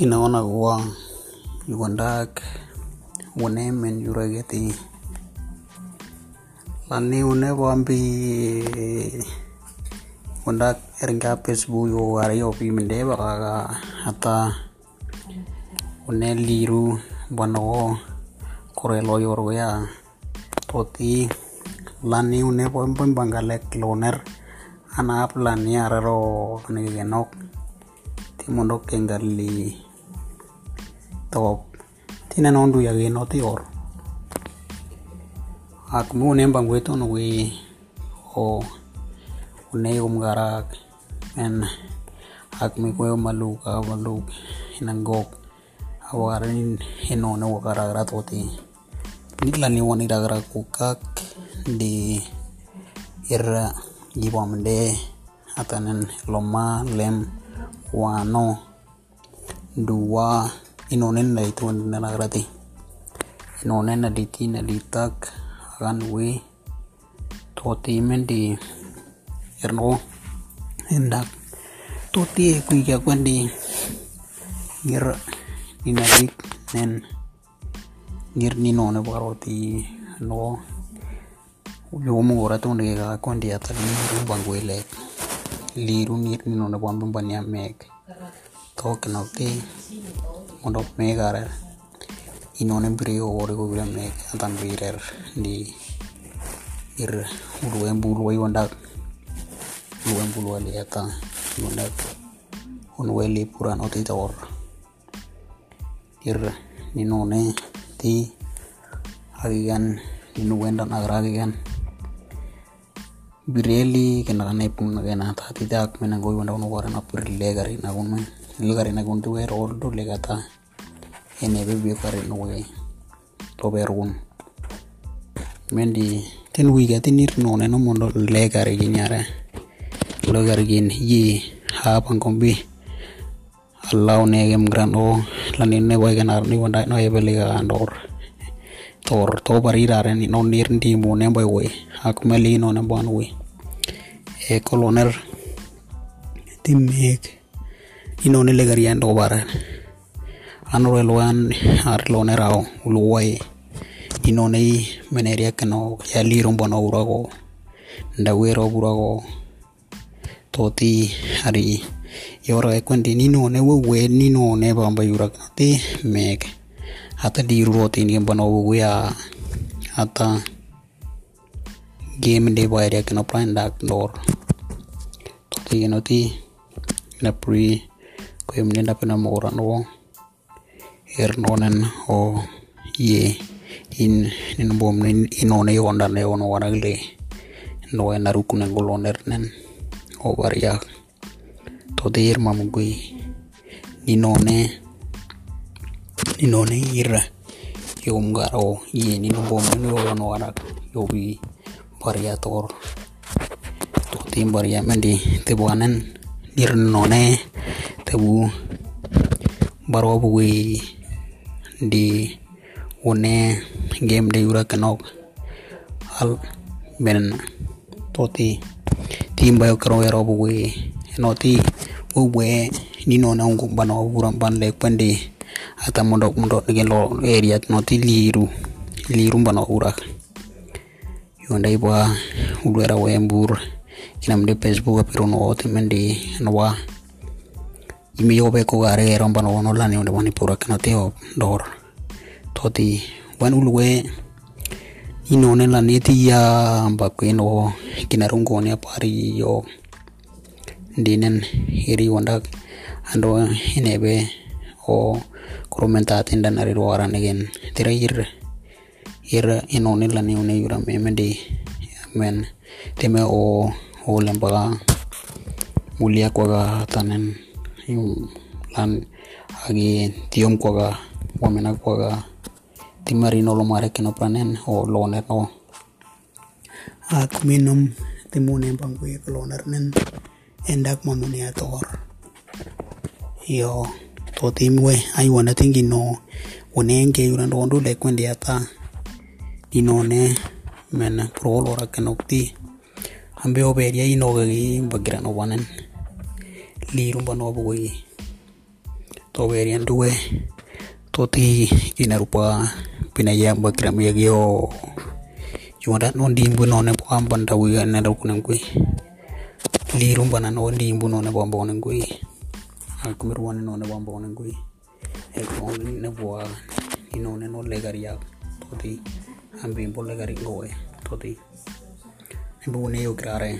kinaona kuwa yukondak unemen yuraketi lani une bombi yukondak eringa facebook yo ara yo pimende baka ata une liru bono korelo yor ya toti lani une bombi bangalek loner anap lani araro nigenok timondo kengali top tina nondu ya geno tior. Ak mu ne bang weto no we o une um garak en ak mi ko maluk a maluk inangok awarin ino ne wakara rat oti nikla ni woni dagara kukak di irra jibomde atanen loma lem wano dua inonen na itu na diti na ditak akan we toti men di erno endak toti e kui kya kwandi ngir dinadik nen ngir nino ne baroti no yo mo ora to ne ga kwandi atali bangwele liru nir nino ne bambu banya meg to kenokti mondo megare inone brio ore ko brio meg atan birer di ir uluen bulu ay wanda. Uluen bulu ali ata. Wanda. Unweli puran oti tor ir ninone ti agigan ninu wenda nagragigan bireli kena kane pun kena tati tak mena goi wanda uno waran apur legari na kun men Nikarin ake onkiwai rawol dole kata ene peepuo ekwet loperukun mendi tena ewueji ake nirino nena omondo leekarikini ate loikarikini ji hapa nkombi. Alau neke mgrano lanini nepaikenaro nikonda noipeleka kantor tor toparirare no nir ndimu nembai woi akmelino nemban woi e koloner timek inone legari ando bara. Anore loan ar loner ao luwai. Inone meneria keno ya liro bono urago. Ndawero urago. Toti ari yora e kwendi nino ne wewe nino ne bamba yura ti mek. Ata di roti ni bono ya ata game de bayar kena plan dak dor toti keno ti na pri ko yem ne dapena mora no er nonen o ye in in bom ne inone yonda ne ono waragle no en arukune goloner nen. O varia to dir mamugui ninone ninone ira yom garo ye ni no bom ne ono warak yobi variator to tim varia mendi te buanen dir te bu baro bui di une game de yura kanok al ben toti tim bayo karo ero bui noti uwe ni no na ungu bano buram ban le pandi ata mondok mondok de lo area noti liru. Liru bano urak yonda iba ulwera wembur kinam de facebook pero no oti mendi no wa imi yo be ko gare ero bano no lani onde wani pura kana teo dor toti wan ulwe ino ne la neti ya bakweno kinarungo ne pari yo. Dinen iri wanda ando inebe o komentate dan ari waran again tira ir ir ino ne la ni une yura me mendi men teme o o lembaga mulia kwa tanen lan agi tiom kwa wamena kwa timari no lo mare panen o loner no. Ak minum timune bangku ya loner nen endak mamuni ator. Yo to timwe ai wana tingi no. Unenge yuran rondo le kwendi ata inone men pro lora kenokti ambe oberia inoga gi bagira no wanen liru bano bugui. To to berian due to ti kinarupa pinayam bakram yagyo Cuma non dimbu none po ampan tahu ya nero kunang kui lirum panan non dimbu none po ampan kui aku meruan none po ampan kui eko ne po inone no legari ya toti ambi po legari goe toti ibu ne yo krare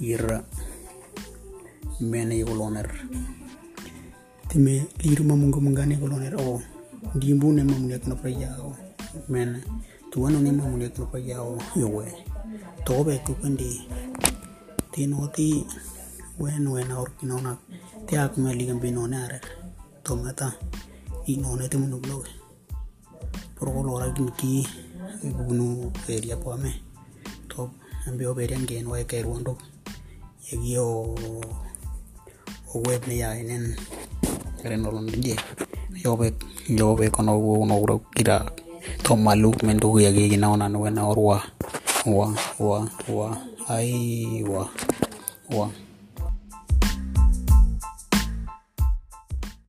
ira mene yo loner time lirum mamungo mungane ko loner o dimbu ne mamunga kana prayao mene tuano ni mamu dia kelupa yao yowe. Tobe ku kendi tino ti wen wen aur kinona. Ti ak me ligam binone are to mata inone te munu bloge. Por ko lora ki bunu area po ame to ambe oberian gen wa ruondo. Yegio o web ne ya enen karen olon je yobe yobe kono no ro kira to maluk men tu ya gi na na wa wa wa wa ai wa wa